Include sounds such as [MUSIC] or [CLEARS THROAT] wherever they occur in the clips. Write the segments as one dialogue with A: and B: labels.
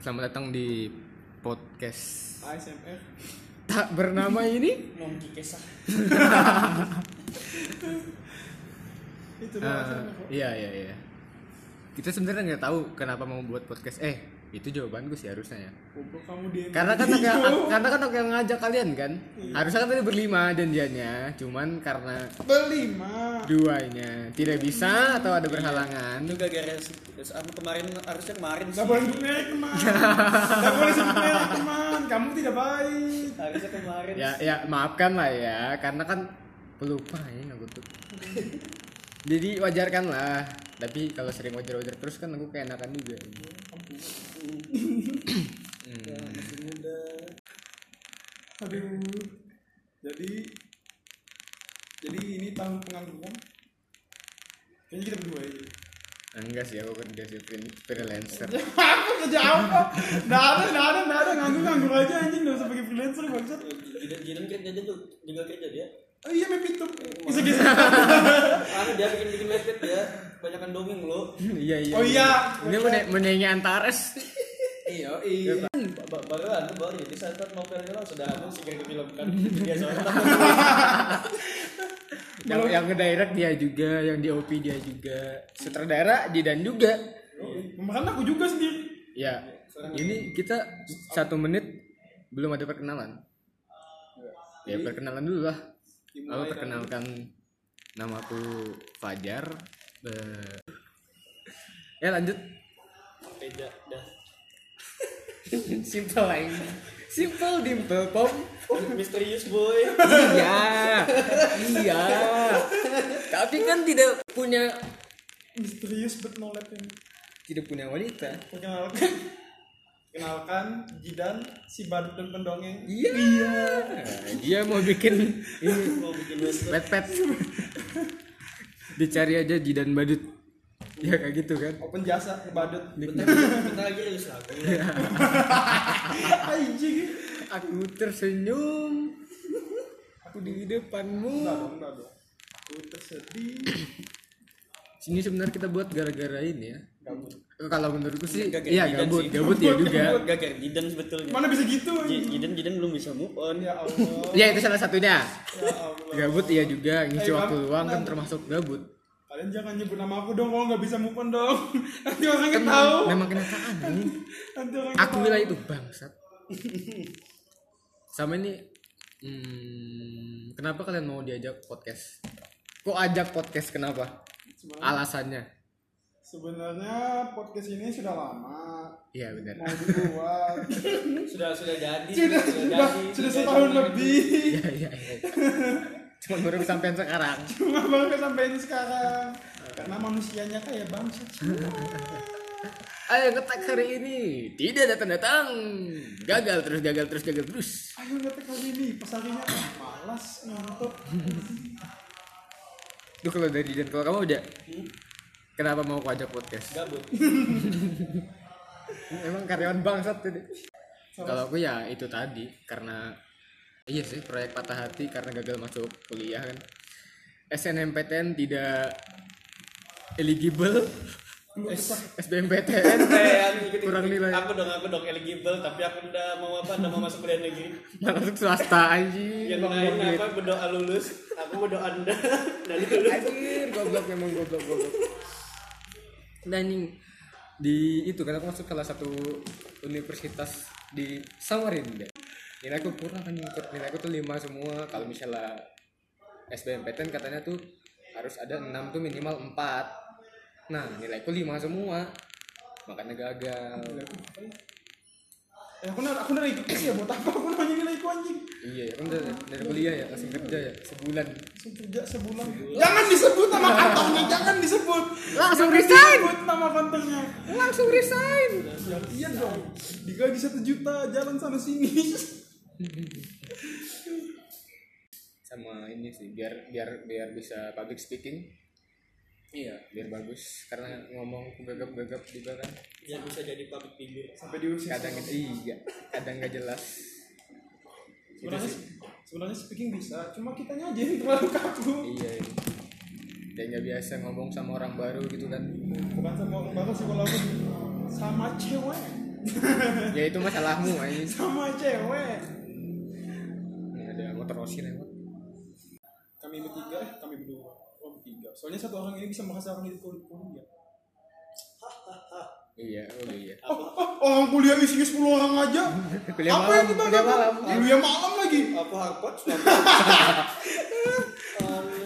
A: Selamat datang di podcast
B: ASMR
A: tak bernama ini. [LAUGHS]
C: Nongki kesah.
B: itu
A: Eh,
B: ASMR kok.
A: iya iya iya. Kita sebenarnya nggak tahu kenapa mau buat podcast. Eh, itu jawabanku sih harusnya ya.
B: Kamu dia
A: Karena kan aku, karena kan aku yang ngajak kalian kan. Harusnya kan tadi berlima janjiannya, cuman karena
B: berlima
A: duanya tidak bisa atau ada berhalangan.
C: Itu gara-gara kemarin harusnya kemarin
B: Gak
C: sih.
B: boleh sebut merek teman [LAUGHS] Gak boleh sebut merek teman Kamu tidak baik
C: Harusnya kemarin.
A: Ya ya maafkan lah ya, karena kan pelupa ya aku tuh. [LAUGHS] Jadi wajarkan lah. Tapi kalau sering wajar-wajar terus kan aku keenakan juga.
C: Ya, masih muda.
B: Aduh Jadi Jadi ini tahun pengangguran Kayaknya kita berdua aja
A: Enggak sih, aku kerja sih free- freelancer. [LAUGHS]
B: Aku kerja apa? Nggak ada, nggak ada, nggak ada Nganggur-nganggur aja anjing Gak usah pakai freelancer bangsat
C: Jidan jidan kerja aja tuh juga kerja dia.
B: Oh iya map itu Bisa gitu
C: Anu [LAUGHS] dia bikin bikin website dia. Banyakan dongeng lo.
A: iya iya.
B: Oh iya.
A: Ini menyanyi Antares.
B: Iya iya
C: Ba- Baru anu baru ya. Di saat novelnya lah sudah anu sih kayak film kan. [LAUGHS] Dia soalnya.
A: yang yang ngedirect dia juga, yang di OP dia juga, sutradara Jidan juga.
B: Makan aku juga sendiri
A: Ya, ini kita satu menit belum ada perkenalan. Ya perkenalan dulu lah. Aku perkenalkan nama aku Fajar. Eh, Ya lanjut.
C: Beda dah. [LAUGHS]
A: Simple lah ini. Simple, dimple, pom.
C: Misterius boy.
A: Iya, iya. Tapi kan tidak punya
B: Misterius but no lab ini
A: tidak punya wanita.
B: Perkenalkan Kenalkan Jidan Si badut dan pendongeng
A: Iya. Iya. Dia mau bikin ini
C: Mau bikin
A: pet pet. Dicari aja Jidan Badut. Ya kayak gitu kan.
B: Open jasa ke badut
C: Bentar bentar lagi rilis lagu. [LAUGHS]
B: Anjing
A: Aku tersenyum. Aku di depanmu.
B: Enggak dong enggak dong Aku tersedih [CLEARS THROAT]
A: Sini sebenarnya kita buat gara-gara ini ya.
B: Gabut
A: Kalau menurutku sih,
C: Gagal
A: iya gabut,
C: sih.
A: gabut ya [LAUGHS] juga.
C: Gagal jidan sebetulnya.
B: Mana bisa gitu
C: J-
B: anjing
C: Jidan jidan belum bisa move on.
B: Ya [LAUGHS] Allah
A: Ya itu salah satunya.
B: Ya Allah
A: Gabut iya juga, ngisi waktu luang kan termasuk gabut.
B: Kalian jangan nyebut nama aku dong kalau nggak bisa move on dong [LAUGHS] Nanti orangnya
A: Kan
B: tahu
A: memang kenyataan.
B: Nanti orangnya
A: Aku
B: tahu.
A: bilang itu bangsat. Sama ini hmm, kenapa kalian mau diajak podcast? Kok ajak podcast kenapa?
B: Sebenarnya-
A: Alasannya?
B: Sebenarnya podcast ini sudah lama
A: Iya benar.
B: Mau dibuat [LAUGHS]
C: Sudah sudah jadi.
B: Sudah sudah, sudah setahun lebih
A: Iya iya iya. [LAUGHS] Cuma baru sampai sekarang. [LAUGHS]
B: Cuma baru kesampaian sekarang Karena manusianya kayak bangsa
A: Ayo ngetak hari ini tidak datang datang gagal terus gagal terus gagal terus.
B: Ayo ngetek kali ini pas harinya ah, malas ngantuk
A: Tuh kalau dari dan kalau kamu udah kenapa mau aku ajak podcast?
C: Gabut. [LAUGHS]
A: Emang karyawan bangsat tadi. Kalau aku ya itu tadi karena iya sih proyek patah hati karena gagal masuk kuliah kan. SNMPTN tidak eligible. SBMPTN
C: Kayak ikut
A: kurang nilai.
C: Aku dong aku dong eligible tapi aku udah mau apa udah mau masuk kuliah negeri.
A: Malah masuk swasta anjing.
C: Yang lain apa berdoa lulus. Aku berdoa anda dan lulus.
A: Anjir, goblok memang goblok goblok. Ini di itu kan aku masuk salah satu universitas di Samarinda. Nilai aku kurang kan nilai aku tuh lima semua. Kalau misalnya SBMPTN katanya tuh harus ada 6 tuh minimal 4 Nah nilaiku lima semua. Makanya gagal.
B: Eh aku nara aku nara ikut sih ya buat apa aku nanya nilaiku anjing?
A: Iya ya kan dari, dari kuliah ya langsung kerja ya sebulan.
B: Langsung kerja sebulan. Jangan disebut nama [LAUGHS] kantornya Jangan disebut.
A: Langsung
B: Jangan
A: resign.
B: disebut nama kantornya.
A: Langsung resign.
B: Ya iya dong Digaji satu juta jalan sana sini [LAUGHS]
A: sama ini sih biar biar biar bisa public speaking. Iya. Biar bagus karena ngomong gagap-gagap juga kan.
C: Biar bisa jadi public figure.
B: Sampai diusir
A: kadang
B: sama-
A: iya kadang nggak jelas.
B: Sebenarnya sebenarnya speaking bisa Cuma kitanya aja yang terlalu kaku
A: iya iya. dan nggak biasa ngomong sama orang baru gitu kan.
B: Bukan sama orang baru sih kalau aku Sama cewek.
A: Ya itu masalahmu ini
B: sama cewek
A: osin lewat
B: kami bertiga eh kami berdua. Oh bertiga. Soalnya satu orang ini bisa merasakan itu kuliah kuliah [LAUGHS]
A: iya oh iya.
B: Oh, oh, orang kuliah isinya 10 orang aja. [LAUGHS]
A: Kuliah
B: apa
A: malam
B: yang kita
A: kuliah malam.
B: Kuliah malam lagi.
C: Apa Harvard?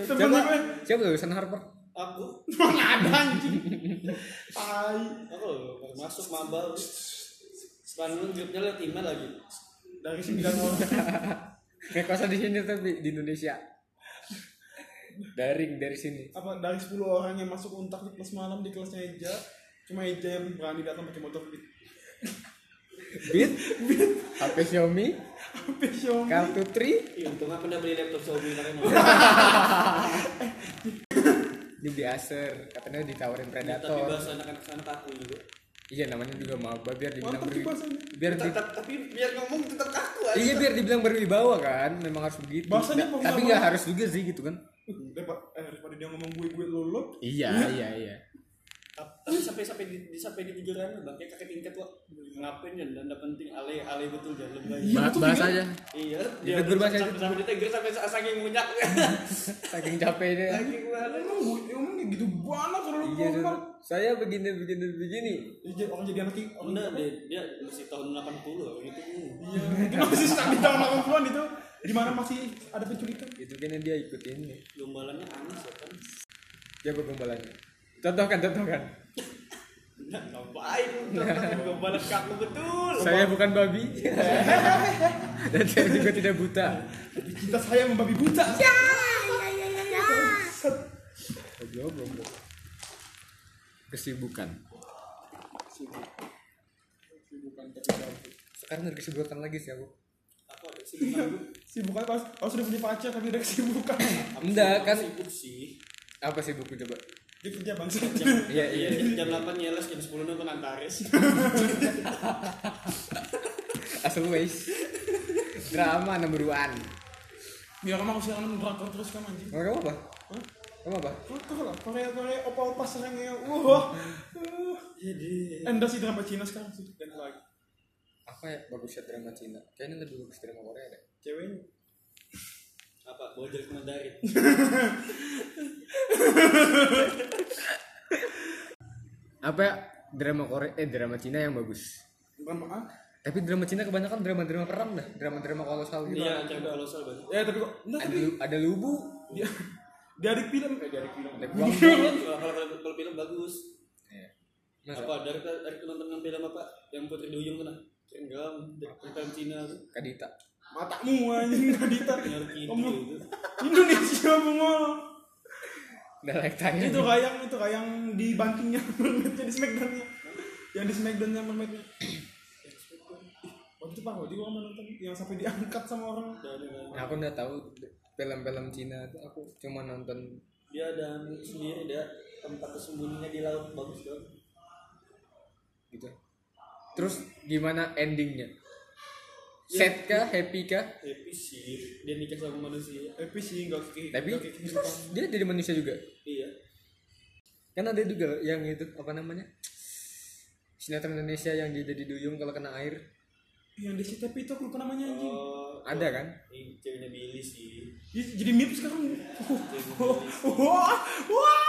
A: siapa
B: gue
A: siapa lulusan Harvard
C: Aku, [LAUGHS]
B: mana ada anjing? Tai
C: aku masuk maba. Sekarang grupnya liat email lagi.
B: dari sembilan orang
A: ngekosnya di sini tapi di Indonesia. Daring dari sini.
B: Apa dari 10 orang yang masuk untak di kelas malam di kelasnya Eja cuma Eja yang berani datang pakai motor beat.
A: Beat? HP Xiaomi?
B: Sampai Xiaomi?
A: Kartu tri
C: Iya, untung aku udah beli laptop Xiaomi
A: ini di Acer katanya ditawarin
C: Tapi
A: Predator.
C: bahasa anak-anak anak aku juga.
A: Iya namanya juga maba biar dibilang
B: mantap
A: berwi biar di,
C: Tetap, tapi biar ngomong tetap kaku aja.
A: iya biar dibilang berwibawa kan memang harus begitu.
B: Bahasanya pembawa.
A: tapi nggak harus juga sih gitu kan.
B: Daripada eh, daripada dia ngomong gue gue lo lo
A: iya. iya iya.
C: Tapi sampai sampai di, di sampai di pikiran bang kayak kakek tingkat wah ngapain ya dan penting ale ale betul jangan lebay.
B: Iya,
A: bahas
B: iya.
A: aja
C: Iya,
A: Itu berbahasa
C: sampai,
A: itu.
C: sampai ditegur sampai saking munyak. [LAUGHS]
A: saking capeknya
C: saking mana?
B: kayak gitu banget kalau lu
A: iya saya begini begini begini
B: Jadi orang jadi anak orang
C: Enggak, dia, dia masih tahun 80 gitu.
B: iya itu masih di tahun 80-an itu di mana masih ada penculikan
A: itu kan dia ikutin
C: Gombalannya aneh ya kan.
A: siapa gombalannya contohkan contohkan
C: Nah, ngapain lu gombalan kaku betul.
A: saya bukan babi [LAUGHS] dan saya juga tidak buta
B: Tapi cinta saya membabi buta Set.
A: goblok goblok kesibukan
B: Sibukan tapi
A: sekarang ada kesibukan lagi sih aku
C: ada gue.
B: Sibukan pas pas sudah punya pacar tapi ada kesibukan.
A: enggak kan
C: Sibuk sih.
A: apa sih buku coba
B: Dia kerja bangsa.
A: iya iya
C: Iya, jam 8 nyeles, jam 10 nonton Antares. [LAUGHS]
A: as always drama number one
B: Biar kamu harus jangan drakor terus kan anjing.
A: oh, kamu apa
B: Hah?
A: kamu apa
B: Drakor lah. Korea Korea opa opa serangnya. Wah.
C: Jadi,
B: Enda sih drama Cina sekarang sih dan lagi.
A: apa ya bagusnya drama Cina kayaknya lebih bagus drama Korea deh
B: Ceweknya.
C: Apa bojol Mandarin. [LAUGHS]
A: apa ya drama Korea eh drama Cina yang bagus
B: Bukan ah.
A: tapi drama Cina kebanyakan drama-drama perang dah drama-drama kolosal gitu
C: Iya, cewek kolosal banget.
B: Ya tapi kok enggak
A: ada
B: tapi
A: lu- ada lubu
B: dia dia adik film eh adik film.
C: Kalau kalau film bagus.
A: Iya.
C: Apa dari dari nonton film apa? Yang Putri Duyung kena. Enggak, dari film Cina tuh.
A: Kadita
B: Matamu anjing [LAUGHS] Nadita. Kamu. Indonesia bengol.
A: udah like tanya
B: itu kayak itu kayak di bankingnya mermaidnya [LAUGHS] di smackdownnya yang di smackdownnya mermaidnya waktu itu pak waktu itu gua nonton yang sampai diangkat sama orang
A: Nah, aku nggak tahu film-film Cina tuh aku cuma nonton
C: Dia ada sendiri dia tempat tersembunyinya di laut bagus dong.
A: gitu terus gimana endingnya sad kah? Happy kah?
C: Happy sih, dia nikah sama manusia.
B: tapi sih nggak kayak
A: tapi
B: nggak kayak kehidupan
A: dia jadi manusia juga?
C: Iya.
A: kan ada juga yang itu apa namanya? Sinetron Indonesia yang dia jadi duyung kalau kena air.
B: Yang di CTP itu aku lupa namanya anjing.
C: Oh,
A: ada kan?
C: Ini ceweknya Billy sih.
B: Ih, jadi meme sekarang.
C: Ceweknya
B: wah wah. Wah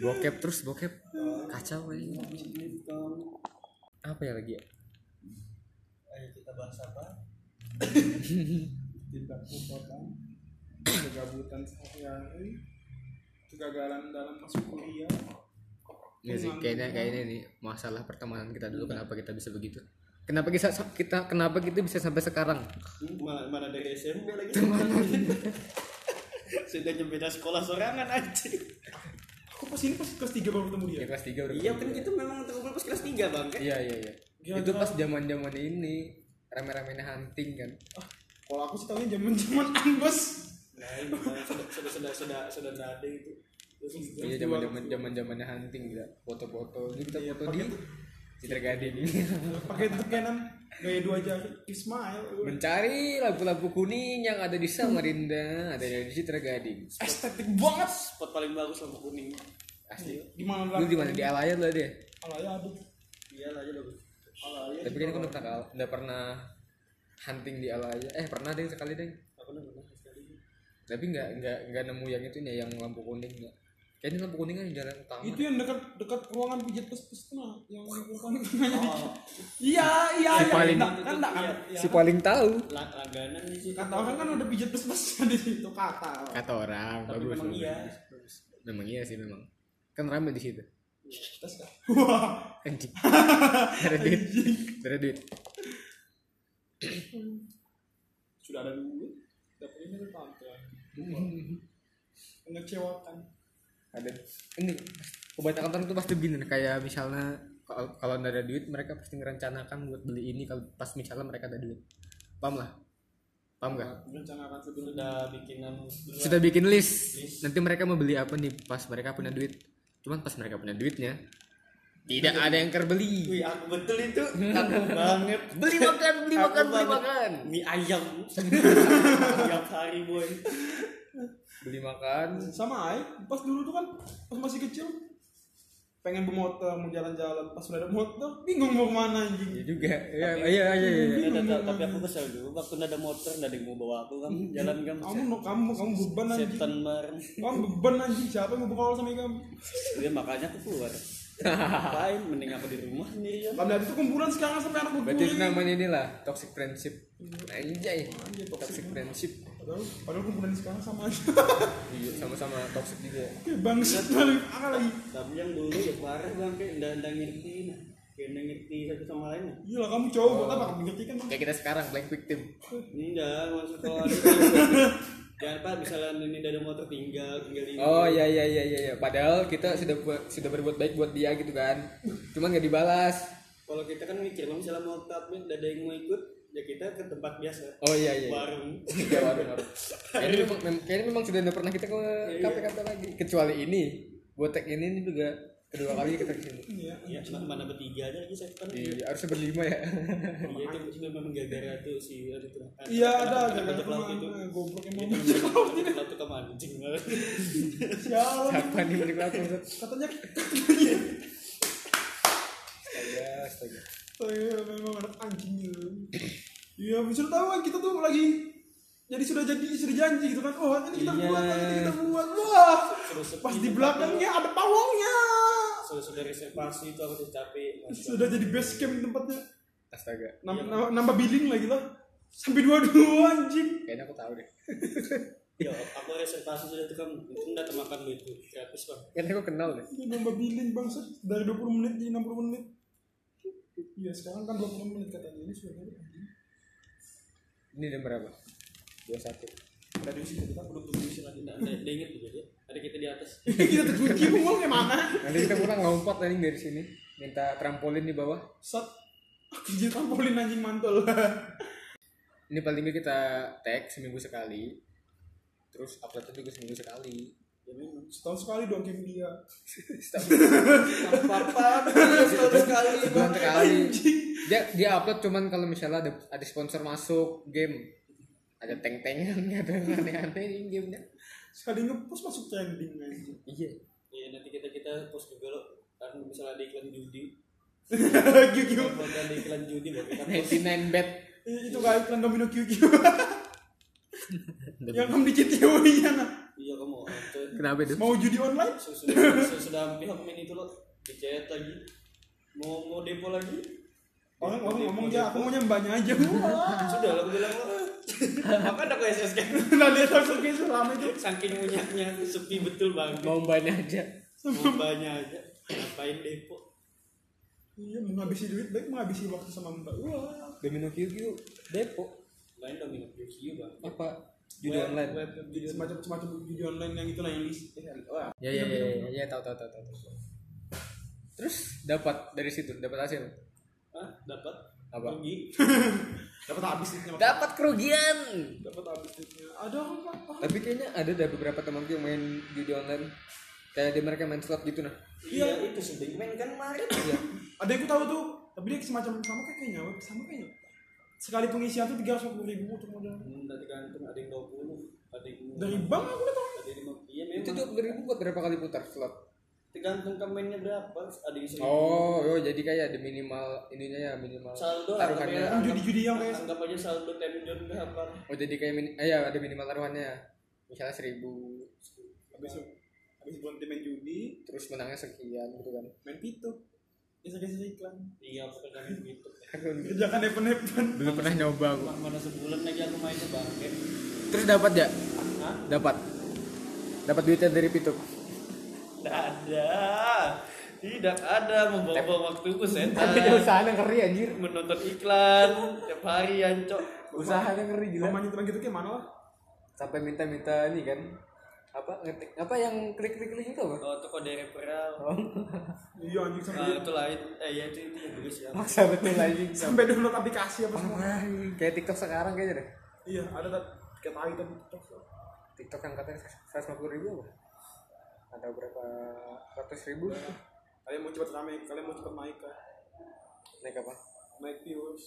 A: bokep terus bokep. Kacau ini
C: Kamu.
A: apa ya lagi ya
C: Ayo kita bahas apa?
B: tidak kekuatan kegabutan sehari-hari kegagalan dalam masuk kuliah
A: Iya sih, kayaknya kayaknya nih masalah pertemanan kita dulu kenapa kita bisa begitu? Kenapa kita kita kenapa kita bisa sampai sekarang?
C: Mana, mana dari SMP lagi? [LAUGHS] Sudah nyembeda sekolah sorangan aja.
B: aku pas ini pas kelas 3 baru ketemu dia
A: Ya kelas 3 udah.
C: Iya kan gitu memang terkumpul pas kelas 3 bang kan?
A: Iya iya iya.
B: Gila,
A: Itu
B: gila.
A: pas zaman-zaman ini rame-ramenya hunting kan.
B: ah, kalau aku sih tahunya zaman zaman [LAUGHS] anbes
C: Nah Bang. sudah sudah sudah sudah sudah nggak ada itu. Gitu.
A: Iya zaman-zaman zaman-zamannya hunting gitu. Foto-foto. Ini kita
B: Iya,
A: foto di Citra Gading. [LAUGHS]
B: pakai tutup kanan gaya dua jari Ismail
A: Mencari lampu-lampu kuning yang ada di Samarinda, ada di Citra Gading.
B: estetik banget
C: Spot paling bagus lampu kuning.
A: Asli.
B: di mana
A: Lu di mana di Alayan lah deh.
B: alaya aduh
C: Iya lah aja bagus. Alaya
A: tapi kan aku udah pernah udah pernah hunting di Alaya eh pernah deh sekali deh
C: Aku pernah pernah sekali.
A: tapi nggak nggak nggak nemu yang itu nih yang lampu kuning nggak kayaknya lampu kuning kan di jalan utama
B: Itu yang dekat dekat ruangan pijat pes pes nah, yang [LAUGHS] bukan namanya di. Iya iya
A: Si
B: iya.
A: paling-
B: Nah, kan enggak kan.
A: si paling tahu
C: Lang- langganan di situ.
B: Kata orang kan udah pijat pes pes [LAUGHS] di situ kata.
A: kata orang
C: Tapi
A: bagus
C: memang
A: bagus.
C: iya.
A: memang iya sih memang kan ramai di situ
B: Tes dah. Wah.
A: anjing. [LAUGHS] Ada duit.
B: Sudah ada duit. Dapetnya dari tante. Mengecewakan.
A: ada. Ini kebanyakan orang tuh pasti begini kayak misalnya kalau nggak ada duit mereka pasti merencanakan buat beli ini kalau pas misalnya mereka ada duit. Paham lah? Paham gak
B: Merencanakan
C: Sudah bikinan
A: sudah bikin list. Nanti mereka mau beli apa nih pas mereka punya duit cuman pas mereka punya duitnya tidak ada yang terbeli
C: Wih, aku betul itu. [LAUGHS] Aku banget.
A: beli makan beli
C: Aku
A: makan beli makan
C: Mie ayam. [LAUGHS] Tiap hari, boy.
A: beli makan
B: sama Ai pas dulu tuh kan pas masih kecil pengen bermotor mau jalan-jalan. Pas udah ada motor bingung mau ke mana anjing.
A: Ya juga. Ya iya iya iya iya.
C: Ya, tapi- tapi aku kesel dulu waktu ada motor nggak ada yang mau bawa aku kan jalan kan
B: kamu no, kamu kamu beban anjing.
C: setan bareng
B: kamu beban anjing. Siapa yang mau berkawan sama kamu?
C: Ya makanya aku keluar. Ngapain? Mending aku di rumah sendirian
B: Pada itu kumpulan sekarang sampai anak
A: berarti namanya inilah toxic friendship. Anjay
B: Anjay, toxic
A: toxic friendship
B: padahal padahal kumpulan sekarang sama aja.
A: Iya sama-sama toxic juga.
B: Oke, bangsat kali apa lagi
C: tapi yang dulu ya parah bang kayak nggak nggak ngerti nah. Kayak ngerti satu sama lain nah.
B: Gila kamu cowok buat apa kamu ngerti kan.
A: Kayak kita sekarang blank victim.
C: Enggak maksud kalau [LAUGHS] ada jangan pak misalnya ini ada motor tinggal tinggal di
A: oh iya iya iya iya iya. padahal kita sudah sudah berbuat baik buat dia gitu kan. Cuman nggak dibalas.
C: Kalau kita kan mikir kalau misalnya mau update ada yang mau ikut ya kita ke tempat biasa.
A: Oh iya iya iya.
C: warung.
A: Iya, warung, warung. Kayaknya memang, mem- kayaknya memang sudah tidak pernah kita ke kafe-kafe lagi. Kecuali ini botek ini ini juga kedua kali kita ke sini
B: iya
C: ya ma- mana bertiga aja lagi saya kan
A: Iya, harusnya berlima ya.
C: Iya itu itu memang gara-gara tuh si ada tuh.
B: iya ada ada
C: laut itu.
B: goblok
C: Itu laut. itu kamu anjing. Banget.
B: sialan
A: siapa nih menikmati maksud
B: katanya
A: astaga astaga
B: saya memang anak anjing gitu iya bisa tahu kan kita tuh lagi jadi sudah jadi sudah janji gitu kan. Oh ini kita
A: Iya.
B: buat ini kita buat. Wah
C: Sudah sepi
B: pas di belakangnya ada pawangnya.
C: Sudah sudah reservasi itu aku udah capek.
B: sudah jadi base camp tempatnya.
A: Astaga.
B: Nam- nam- nambah billing lagi lah. Sampai dua dua anjing.
A: Kayaknya aku tahu deh. [LAUGHS]
C: Ya aku reservasi sudah tuh kan itu nggak termakan duit gratis bang.
A: kayaknya aku kenal deh.
B: Ini nambah billing bangsat. Dari 20 menit jadi 60 menit iya sekarang kan 20 menit katanya. Ini sudah ada anjing
A: ini jam berapa? Dua satu.
B: Tadi sih kita belum bisa lagi.
C: Ada ada inget juga dia. Ada kita di atas. [LAUGHS]
B: kita terkunci mau ke mana
A: nanti kita pulang lompat anjing dari sini. Minta trampolin di bawah.
B: Sat kerja trampolin anjing mantul.
A: Ini paling kita tag seminggu sekali. Terus uploadnya juga seminggu sekali
C: Ya
B: setahun sekali dong game dia.
C: Setahun sekali.
A: Sebulan sekali. Dia dia upload cuman kalau misalnya ada ada sponsor masuk game. Ada tank-tankan [LAUGHS] ada aneh-aneh di gamenya.
B: Sekali ngepost masuk trending anjing.
A: Iya.
C: Ya nanti kita kita post juga loh. Kan misalnya ada iklan judi. [LAUGHS]
B: QQ
C: Kalau ada iklan judi baru kita post.
A: 99 bet.
B: Itu kayak iklan domino QQ [LAUGHS] yang kamu di CTO iya
C: kamu. itu.
A: kenapa itu?
B: Mau judi online?
C: Sudah sudah, pihak main itu loh dicet lagi. Mau mau depo lagi?
B: Orang orang ngomong ya aku maunya mbaknya aja. [LAUGHS]
C: Sudah lah aku bilang loh apa ada SS kan
B: nah lihat langsung kayak selama itu.
C: Saking munyaknya sepi betul bang
A: mau banyak aja.
C: Mau banyak aja. Ngapain depo?
B: Iya menghabisi duit baik menghabisi waktu sama mbak. Wah.
A: Domino QQ Depok
C: lain dong minum QQ bang.
A: Apa judi online.
C: web
B: jadi semacam semacam judi online yang itulah yang list wah
A: ya ya ya ya, ya tahu tahu tahu tahu tahu. terus dapat dari situ dapat hasil?
C: Ah dapat.
A: Apa?
C: rugi. [LAUGHS]
B: Dapat habis duitnya
A: dapat kerugian.
B: Dapat habis duitnya. Ada apa apa
A: tapi kayaknya ada dah beberapa temanku yang main judi online. Kayak dia mereka main slot gitu nah.
C: Iya. Itu sedang main kan kemarin.
A: Iya.
B: Ada yang aku tahu tuh. Tapi dia semacam sama kayak kayaknya web sama kayaknya sekali pengisian tuh tiga ratus ribu untuk modal.
C: Hmm, nanti gantung ada yang 20 ada yang
B: dari bank aku udah tahu.
C: Ada yang lima iya
A: itu
C: memang
A: dua puluh ribu buat berapa kali putar slot?
C: Tergantung komennya berapa ada yang seribu.
A: Oh oh jadi kayak ada minimal ininya ya minimal
C: saldo
A: taruhannya.
B: Kan judi-judi yang kayak-
C: anggap aja saldo time zone berapa
A: oh jadi kayak min eh, ya ada minimal taruhannya. Misalnya seribu.
B: Habis habis berhenti main judi
A: terus menangnya sekian gitu kan.
B: main pitu geser-geser iklan.
C: Iya pokoknya gitu
A: aku
B: kerjakan event-event
A: belum pernah nyoba aku.
C: Ma- mana sebulan lagi aku mainnya bangke
A: terus dapat ya?
C: Hah?
A: dapat. Dapat duitnya dari pituk?
C: Tidak ada. Tidak ada. Membawa-bawa waktuku
A: tapi
C: setan.
A: Dia usahanya ngeri anjir.
C: Menonton iklan. Tiap hari ancok.
A: Usahanya ngeri gila.
B: Mamanya teman gitu kayak mana lah?
A: Sampai minta-minta ini kan apa ngetik apa yang klik-klik klik itu apa
C: oh toko dari referral
B: iya anjing
C: nah
B: sampai
C: itu lain eh ya itu itu yang bagus ya.
A: Maksa betul anjing
B: sampai download aplikasi apa semua.
A: Kayak TikTok sekarang kayaknya deh.
B: Iya ada tak kayak tahu tapi TikTok.
A: TikTok yang katanya 150 ribu apa? Ada berapa ratus ribu?
B: Kalian mau cepat rame kalian mau cepat naik kan
A: naik apa?
B: Naik viewers.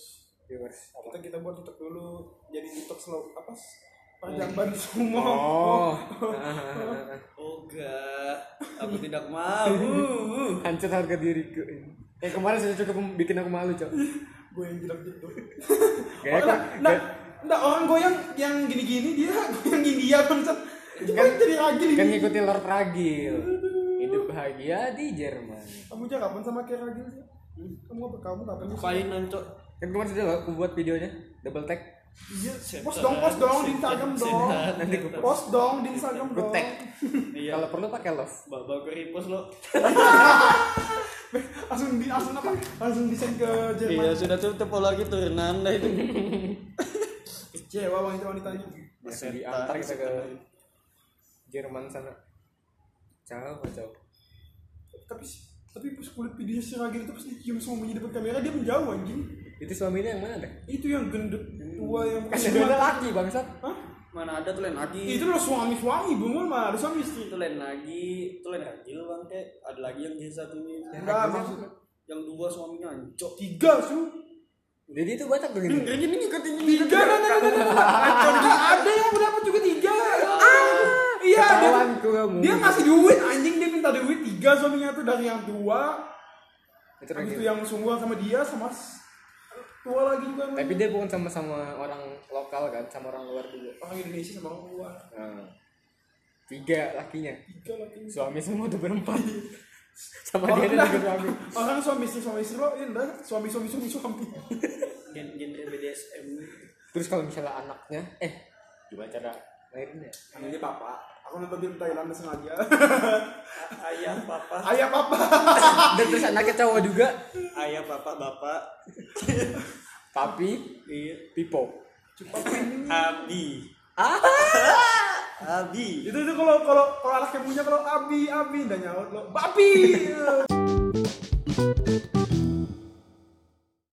A: Viewers apa?
B: Kita kita buat TikTok dulu jadi TikTok slow apa panjang semua
A: oh. [LAUGHS]
C: oh enggak. Aku tidak mau. [LAUGHS]
A: Hancur harga diriku. Eh kemarin sudah cukup bikin aku malu cok.
B: Gue yang bilang gitu. [LAUGHS] Oh,
A: kok
B: nah, nah, orang goyang yang gini-gini dia goyang India bangsat kan jadi ragil
A: kan ngikutin Lord Ragil. Hidup bahagia di Jerman.
B: Kamu aja kapan sama kayak ragil sih kamu apa? Kamu kapan sih?
C: Ngapain ancok
A: kan kemarin sudah aku buat videonya double tag
B: iya post dong post dong di Instagram dong.
A: Nanti aku post.
B: dong di Instagram
A: Gue
B: dong.
A: Tag
C: iya.
A: Kalau perlu pakai love.
C: Bawa ke repost lo. [LAUGHS]
B: Langsung di langsung apa? Langsung desain ke
C: iya
B: Jerman
C: sudah tutup lagi turunan dah itu. [LAUGHS]
B: Kecewa wanita wanitanya
A: masih diantar kita ke Jerman sana. Jauh jauh?
B: Tapi tapi pas kulit video si ragil itu pas dicium suaminya depan kamera dia menjauh anjing
A: itu suaminya yang mana deh
B: itu yang gendut tua yang
A: kan ada laki bangsat.
B: Hah?
C: mana ada tuh lain lagi.
B: Itu loh suami suami bunga mah ada suami istri.
C: Itu lain lagi. Itu lain ragil bang kayak ada lagi yang jadi satu ini
B: enggak maksudnya
C: yang dua suaminya ancok
B: tiga su.
A: Jadi itu banyak tuh gini
C: kayak gini ngikutin
B: tiga kan kan Enggak, ada yang berapa juga tiga. Ah iya dia, dia ngasih duit anjing dia minta duit tiga suaminya tuh dari yang tua.
A: Itu lagi
B: yang sungguh sama dia sama tua lagi juga
A: tapi dia bukan sama sama orang lokal kan sama orang luar juga.
B: Orang Indonesia sama orang luar.
A: Nah, tiga lakinya.
B: Tiga lagi
A: suami semua tuh berempat. Sama
B: orang,
A: dia dan juga suami.
B: Orang suami istri suami istri lo ini dah. Suami suami suami suami.
C: Gen genre BDSM
A: terus kalau misalnya anaknya eh gimana cara lahirinnya
B: ini bapak aku nonton di Thailand sengaja. [LAUGHS]
C: Ayah papa.
B: Ayah papa. [LAUGHS]
A: Dan terus anaknya cowok juga.
C: Ayah papa bapak. [LAUGHS]
A: Tapi
C: iya.
A: Pipo.
C: Abi.
A: Ah.
C: Abi.
B: Itu itu kalau kalau kalau anak yang punya kalau abi abi. Dan nyaut lo babi